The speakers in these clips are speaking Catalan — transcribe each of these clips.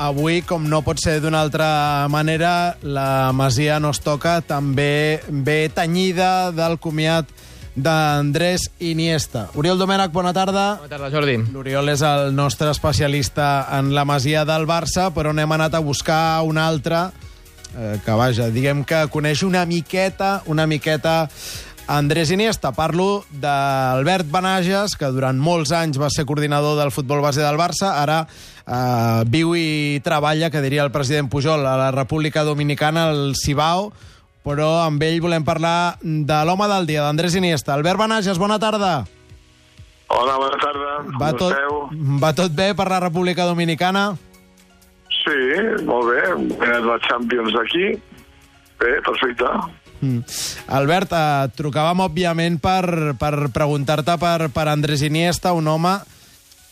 avui, com no pot ser d'una altra manera, la Masia no es toca també bé tenyida del comiat d'Andrés Iniesta. Oriol Domènech, bona tarda. Bona tarda, Jordi. L'Oriol és el nostre especialista en la Masia del Barça, però n'hem anat a buscar un altre eh, que, vaja, diguem que coneix una miqueta, una miqueta Andrés Iniesta. Parlo d'Albert Benages, que durant molts anys va ser coordinador del futbol base del Barça, ara eh, viu i treballa, que diria el president Pujol, a la República Dominicana, al Cibao, però amb ell volem parlar de l'home del dia, d'Andrés Iniesta. Albert Benages, bona tarda. Hola, bona tarda. Va Com tot, esteu? va tot bé per la República Dominicana? Sí, molt bé. Hem guanyat la Champions d'aquí. Bé, perfecte. Mm. Albert, eh, trucàvem, òbviament, per, per preguntar-te per, per Andrés Iniesta, un home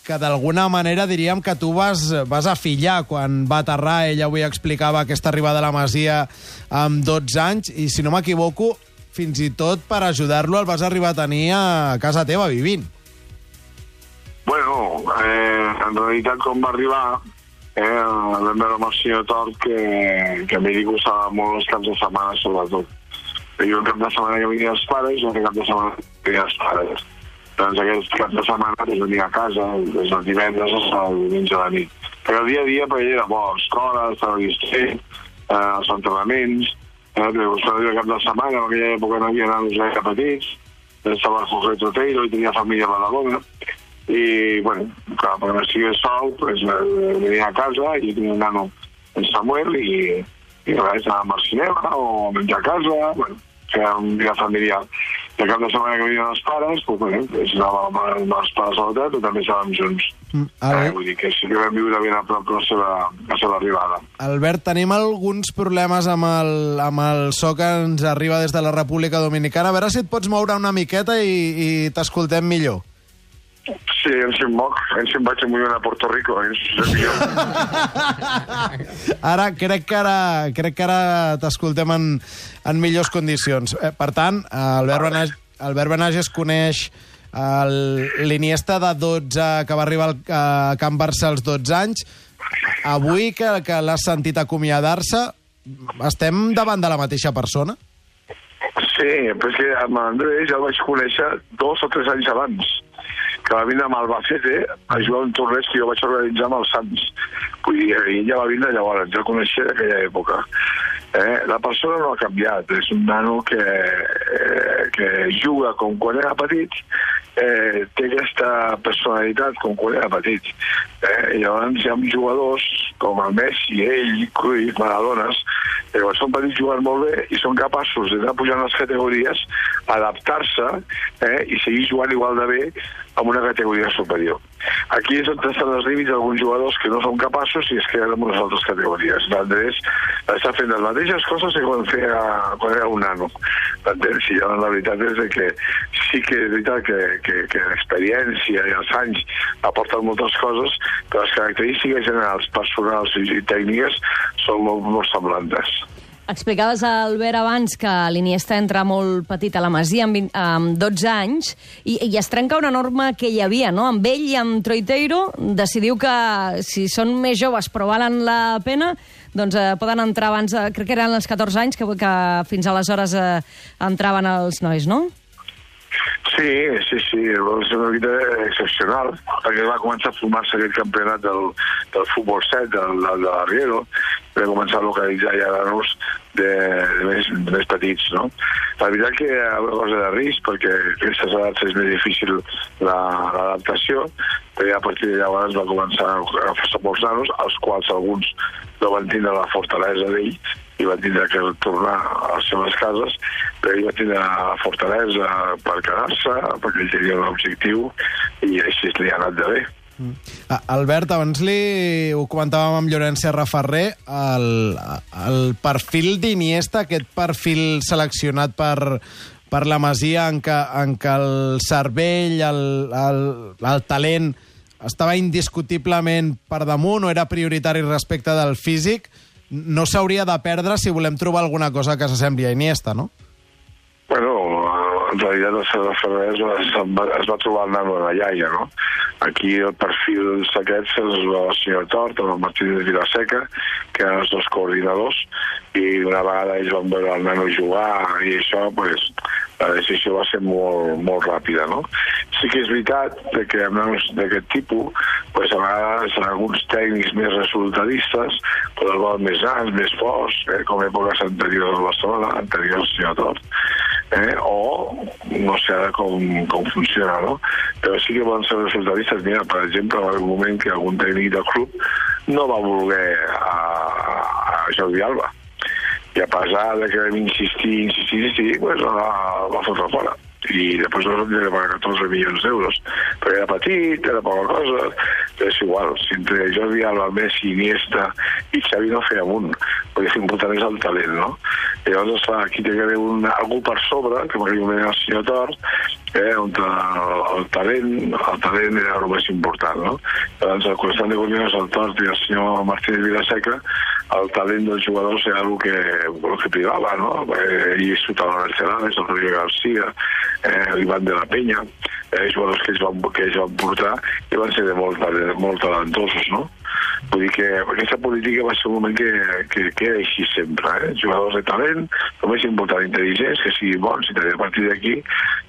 que d'alguna manera diríem que tu vas, vas afillar quan va aterrar. Ell avui explicava aquesta arribada a la Masia amb 12 anys i, si no m'equivoco, fins i tot per ajudar-lo el vas arribar a tenir a casa teva vivint. Bueno, eh, en realitat, com va arribar, eh, vam veure amb el senyor que, que a mi li gustava molt els caps de setmana, sobretot. Jo un cap de setmana que venia els pares, i un cap de setmana venia els pares. Doncs aquests caps de setmana pues, venia a casa, des del divendres fins al diumenge a la nit. Però el dia a dia per ell era bo, escola, estava distret, eh, els entrenaments, eh, però el cap de setmana, en aquella època no havia nanos gaire petits, estava el Jorge Troteiro i tenia família a Badalona, i, bueno, clar, no estigués sol, pues, eh, venia a casa i tenia un nano, en Samuel, i, i res, anàvem al cinema o a menjar a casa, bueno, feia un dia familiar. I el cap de setmana que venien els pares, pues, bueno, pues, anàvem amb, els pares a l'hotel, però també estàvem junts. Mm, Eh, Al- vull dir que sí que vam viure ben a prop la seva, la seva arribada. Albert, tenim alguns problemes amb el, amb el so que ens arriba des de la República Dominicana. A veure si et pots moure una miqueta i, i t'escoltem millor. Sí, em si em moc, em bien a Puerto Rico, eh? és millor. Ara, crec que ara, crec que ara t'escoltem en, en millors condicions. Eh, per tant, Albert Benages, Albert Benages coneix el- l'Iniesta de 12, que va arribar al, a Can Barça als 12 anys. Avui, que, que l'has sentit acomiadar-se, estem davant de la mateixa persona? Sí, que amb Andrés ja el vaig conèixer dos o tres anys abans que va vindre amb Albacete a jugar un torneig que jo vaig organitzar amb els Sants. Vull dir, ell ja va vindre llavors, jo coneixia d'aquella època. Eh, la persona no ha canviat, és un nano que, eh, que juga com quan era petit, eh, té aquesta personalitat com quan era petit. Eh, I llavors hi ha jugadors com el Messi, ell, Cruyff, Maradones, quan són petits juguen molt bé i són capaços d'anar pujant les categories, adaptar-se eh, i seguir jugant igual de bé amb una categoria superior. Aquí és on estan els límits d'alguns jugadors que no són capaços i es queden en unes altres categories. L'Andrés està fent les mateixes coses que quan, feia, quan era un nano. L'Andrés, i la veritat és que sí que és veritat que, que, que l'experiència i els anys aporten moltes coses, però les característiques generals, personals i tècniques són molt, molt semblantes. Explicaves a Albert abans que l'Iniesta entra molt petit a la Masia amb, 20, amb 12 anys i, i es trenca una norma que hi havia, no? Amb ell i amb Troiteiro decidiu que si són més joves però valen la pena, doncs eh, poden entrar abans, eh, crec que eren els 14 anys, que, que fins aleshores eh, entraven els nois, no? Sí, sí, sí, va ser una vida excepcional, perquè va començar a formar-se aquest campionat del, del futbol 7, del, del, de l'Arriero, va començar a localitzar ja nanos de, de, més, de més petits, no? La veritat que hi ha una cosa de risc, perquè a aquestes edats és més difícil la- l'adaptació, però ja a partir de llavors va començar a fer molts nanos, els quals alguns no van tindre la fortalesa d'ell, i van tindre que tornar a les seves cases, però ell va tindre la fortalesa per quedar-se, perquè ell tenia un objectiu, i així li ha anat de bé. Ah, Albert, abans li ho comentàvem amb Llorenç Serra Ferrer, el, el perfil d'Iniesta, aquest perfil seleccionat per, per la Masia en què, en què el cervell, el, el, el talent estava indiscutiblement per damunt o era prioritari respecte del físic, no s'hauria de perdre si volem trobar alguna cosa que s'assembli a Iniesta, no? En realitat el senyor Ferrer es es va, trobar el nano de la iaia, no? Aquí el perfil d'aquests és el senyor Tort, el Martínez Vilaseca, que eren els dos coordinadors, i una vegada ells van veure el nano jugar i això, pues, la decisió va ser molt, molt ràpida, no? Sí que és veritat de que amb nanos d'aquest tipus, pues, a vegades alguns tècnics més resultadistes poden voler més grans, més forts, eh, com èpoques anteriors al Barcelona, anteriors senyor Tort, eh, o no sé ara com, com funciona, no? Però sí que poden ser resultadistes. Mira, per exemple, va haver un moment que algun tècnic del club no va voler a, a Jordi Alba. I a pesar de que vam insistir, insistir, insistir, pues la va fotre fora i després vam de pagar 14 milions d'euros perquè era petit, era poca cosa però és igual, si entre Jordi Alba, Messi, Iniesta i Xavi no feia un perquè l'important és el talent no? i llavors fa, aquí té que haver un, algú per sobre que en aquell moment era el senyor Tort eh, on el, el talent el talent era el més important no? llavors el constant de Guanyons, el Tort i el senyor Martínez Vilaseca el talent dels jugadors era el que, el que privava, no? Eh, sota la Barcelona, el Rodríguez García, eh, l'Ivan de la Penya, eh, jugadors que ells, van, que ells van portar i van ser de molt, de molt talentosos, no? Vull dir que aquesta política va ser un moment que, que, que així sempre, eh? jugadors de talent, només important intel·ligents, que siguin bons, i a partir d'aquí,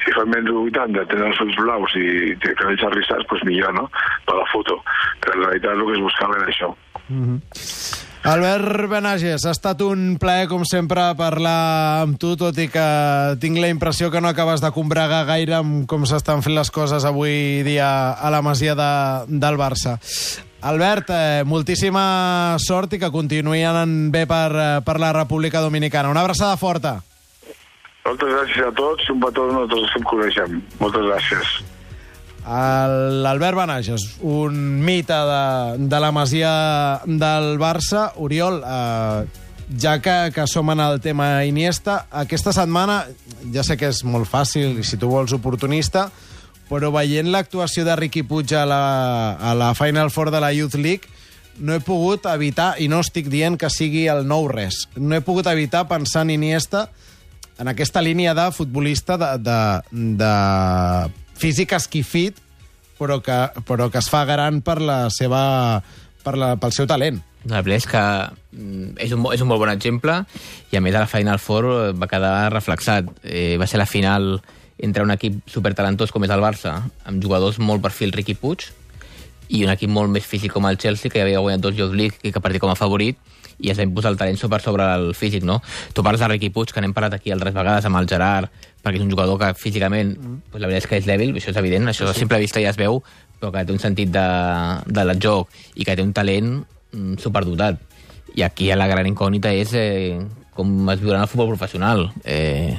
si fan menys de 80, tenen els ulls blaus i te cabells arrissats, doncs millor, no?, per la foto. Però en realitat el que es buscava era això. Mm -hmm. Albert Benages, ha estat un plaer, com sempre, parlar amb tu, tot i que tinc la impressió que no acabes de combregar gaire amb com s'estan fent les coses avui dia a la masia de, del Barça. Albert, eh, moltíssima sort i que continuï anant bé per, eh, per la República Dominicana. Una abraçada forta. Moltes gràcies a tots un petó els que em coneixem. Moltes gràcies. L'Albert Benages, un mite de, de la masia del Barça. Oriol, eh, ja que, que som en el tema Iniesta, aquesta setmana, ja sé que és molt fàcil i si tu vols oportunista, però veient l'actuació de Riqui Puig a la, a la Final Four de la Youth League, no he pogut evitar, i no estic dient que sigui el nou res, no he pogut evitar pensar en Iniesta en aquesta línia de futbolista de, de, de físic esquifit, però que, però que es fa gran per la seva, per la, pel seu talent. La veritat és que mm, és un, és un molt bon exemple i a més a la Final Four va quedar reflexat. Eh, va ser la final entre un equip supertalentós com és el Barça, amb jugadors molt perfil Riqui Puig, i un equip molt més físic com el Chelsea, que ja havia guanyat dos Youth League i que partia com a favorit, i es va imposar el talent super sobre el físic, no? Tu parles de Riqui Puig, que n'hem parlat aquí altres vegades amb el Gerard, perquè és un jugador que físicament, mm. pues, la veritat és que és dèbil, això és evident, això sí, sí. a simple vista ja es veu, però que té un sentit de, de la joc i que té un talent mm, superdotat. I aquí la gran incògnita és eh, com es viurà en el futbol professional. Eh,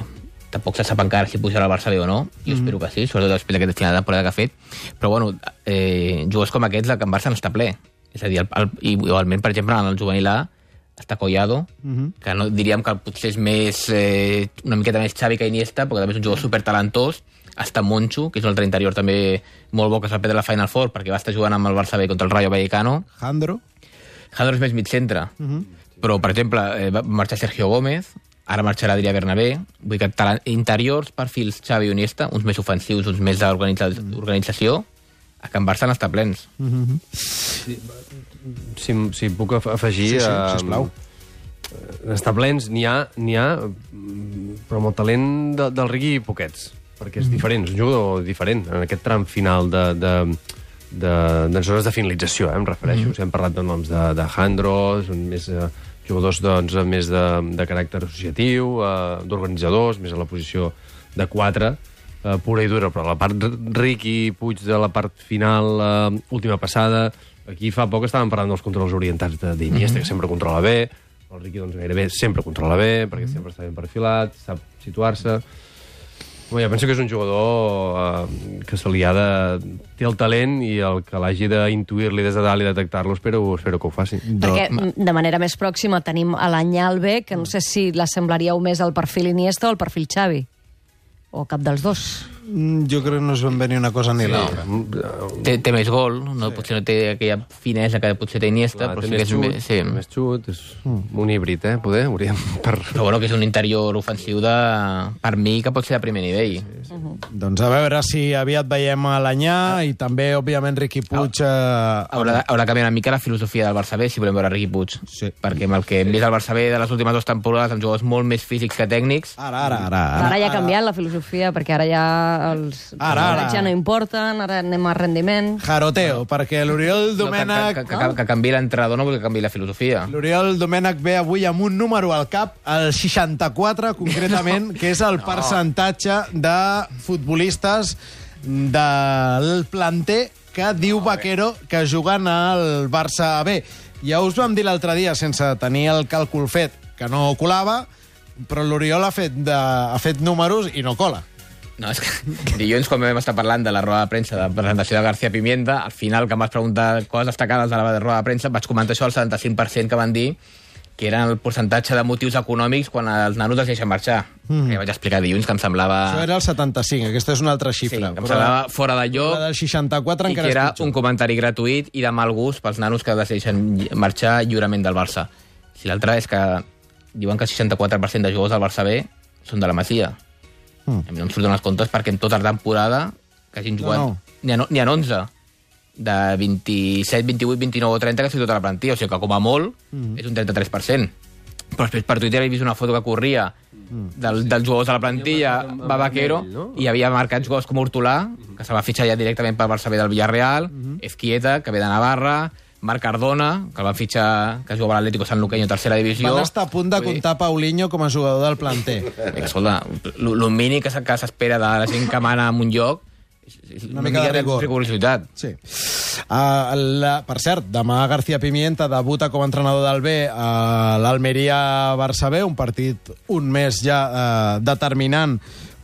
tampoc se sap encara si pujarà al Barça B o no, jo mm. espero que sí, sobretot després d'aquest final de temporada que ha fet, però bueno, eh, jugadors com aquests, el Can Barça no està ple. És a dir, el, el, igualment, per exemple, en el juvenil A, està Collado, uh Mhm. -huh. que no, diríem que potser és més, eh, una miqueta més Xavi que Iniesta, perquè també és un jugador supertalentós. Està Moncho, que és un altre interior també molt bo, que es va perdre la Final Four, perquè va estar jugant amb el Barça B contra el Rayo Vallecano. Jandro? Jandro és més mig-centre. Uh -huh. Però, per exemple, eh, va marxar Sergio Gómez, ara marxarà Adrià Bernabé, vull dir que interiors, perfils Xavi i Iniesta, uns més ofensius, uns més d'organització, a Can Barça n'està plens. Uh -huh. Si, si puc af- afegir... Sí, sí, eh, sisplau. eh, Està plens, n'hi ha, n'hi ha, mm, però amb el talent de, del Rigui poquets, perquè és diferent, és un jugador diferent en aquest tram final de, de, de, de zones de finalització, eh, em refereixo. Mm. Si hem parlat de noms de, de Jandro, són més eh, jugadors doncs, més de, de caràcter associatiu, eh, d'organitzadors, més a la posició de 4, eh, pura i dura, però la part Riqui Puig de la part final, eh, última passada, aquí fa poc estàvem parlant dels controls orientats de- d'Iniesta, mm -hmm. que sempre controla bé, el Riqui doncs, gairebé sempre controla bé, perquè sempre està ben perfilat, sap situar-se... Bé, jo penso que és un jugador eh, que se li ha de... té el talent i el que l'hagi d'intuir-li des de dalt i detectar-lo, espero, espero que ho faci. Perquè mm, de manera més pròxima tenim a l'Anyalbe, que no sé si l'assemblaríeu més al perfil Iniesta o al perfil Xavi. O cap dels dos. Mm, Jo crec que no ben bé ni una cosa ni l'altra. Té, té més gol, no, sí. potser no té aquella finesa que potser té Iniesta, Clar, però té sí que és... xut, més- Sí. més xut, és un híbrid, eh? Poder, hauríem... Per... Però bueno, que és un interior ofensiu de... Per mi, que pot ser de primer nivell. Doncs a veure si aviat veiem a l'Anyà i també, òbviament, Riqui Puig... Eh, Haurà, de- haurà de canviar una mica la filosofia del Barça B si volem veure Riqui Puig. Sí. Perquè amb el que hem vist al Barça B de les últimes dues temporades, amb jugadors molt més físics que tècnics, Ara, ara, ara. Ara, ja ha canviat la filosofia, perquè ara ja els Ara, ara. ja no importen, ara anem a rendiment. Jaroteo, perquè l'Oriol no, que, Domènech... que, que, que, que canvi l'entrenador no vol que canvi la filosofia. L'Oriol Domènech ve avui amb un número al cap, el 64, concretament, que és el percentatge de futbolistes del planter que diu Vaquero que juguen al Barça B. Ja us vam dir l'altre dia, sense tenir el càlcul fet, que no colava, però l'Oriol ha, fet de, ha fet números i no cola. No, és que dilluns, quan vam estar parlant de la roda de premsa de presentació de García Pimienta, al final, que em vas preguntar coses destacades de la roda de premsa, vaig comentar això, el 75% que van dir que era el percentatge de motius econòmics quan els nanos els deixen marxar. Mm. Que vaig explicar dilluns que em semblava... Això era el 75, aquesta és una altra Sí, xifra. que em semblava fora de lloc la del 64 i encara que era un comentari gratuït i de mal gust pels nanos que decideixen lli- marxar lliurement del Barça. Si l'altre és que diuen que el 64% de jugadors del Barça B són de la Masia. Mm. A mi no em surten els comptes perquè en tota la temporada que hagin jugat... No, no. N'hi ha, ha 11 de 27, 28, 29 o 30 que són tota la plantilla, o sigui que com a molt Mm. és un 33%. Però després per Twitter he vist una foto que corria del, dels jugadors de la plantilla, va Vaquero, no? i havia marcat jugadors com Hortolà, que se va fitxar ja directament pel Barça B del Villarreal, Esquieta, que ve de Navarra, Marc Cardona, que el van fitxar, que jugava a l'Atlético San Luqueño, tercera divisió. Van estar a punt de Vull dir, comptar Paulinho com a jugador del planter. que, Escolta, el mínim que s'espera de la gent que mana en un lloc Una mica de rigor. rigorositat. Sí. Uh, la, per cert, demà García Pimienta debuta com a entrenador del B a l'Almeria-Barça B, un partit un mes ja uh, determinant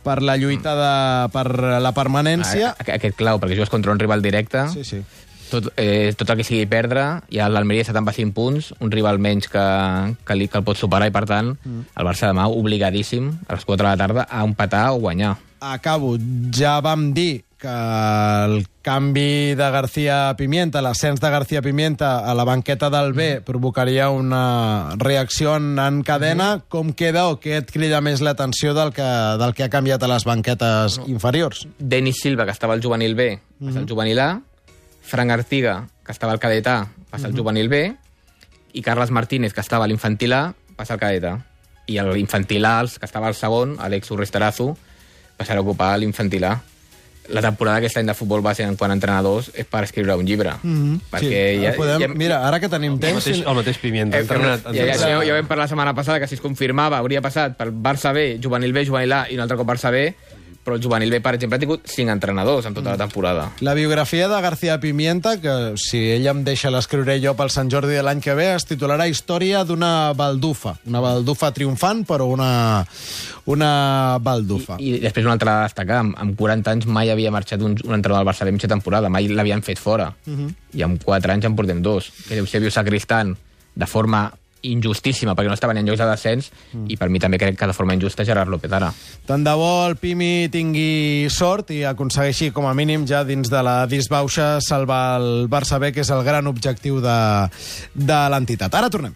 per la lluita de, per la permanència. A- a- Aquest clau, perquè jugues contra un rival directe, Sí, sí. Tot, eh, tot el que sigui perdre, ha l'Almeria 75 punts, un rival menys que, que, li, que el pot superar, i per tant, el Barça demà obligadíssim, a les 4 de la tarda, a empatar o guanyar. Acabo. Ja vam dir que el canvi de García Pimienta, l'ascens de García Pimienta a la banqueta del B provocaria una reacció en, en cadena. Com queda o què et crida més l'atenció del, que, del que ha canviat a les banquetes inferiors? Denis Silva, que estava al juvenil B, passa al juvenil A, Frank Artiga, que estava al cadet A, passa al juvenil B, i Carles Martínez, que estava a l'infantil A, passa al cadet A. I l'infantil A, que estava al segon, Alex Urrestarazu, passarà a ocupar l'infantil A. La temporada aquest any de futbol base en quant a entrenadors és per escriure un llibre. Perquè sí, ja, podem, ja, mira, ara que tenim El temps... mateix, el mateix Pimienta. Eh, entrenat, ja, ja, ja, ja vam parlar la setmana passada que si es confirmava hauria passat pel Barça B, Juvenil B, Juvenil A i un altre cop Barça B, però el Juvenil B, per exemple, ha tingut cinc entrenadors en tota la temporada. La biografia de García Pimienta, que si ell em deixa l'escriuré jo pel Sant Jordi de l'any que ve, es titularà Història d'una baldufa. Una baldufa triomfant, però una, una baldufa. I, I després un altre a destacar, amb, amb 40 anys mai havia marxat un, un entrenador del Barça B mitja temporada, mai l'havien fet fora. Uh -huh. I amb 4 anys en portem dos. Que Eusebio Sacristán, de forma injustíssima, perquè no estaven en llocs de descens, mm. i per mi també crec que de forma injusta Gerard López ara. Tant de bo el Pimi tingui sort i aconsegueixi, com a mínim, ja dins de la disbauxa, salvar el Barça B, que és el gran objectiu de, de l'entitat. Ara tornem.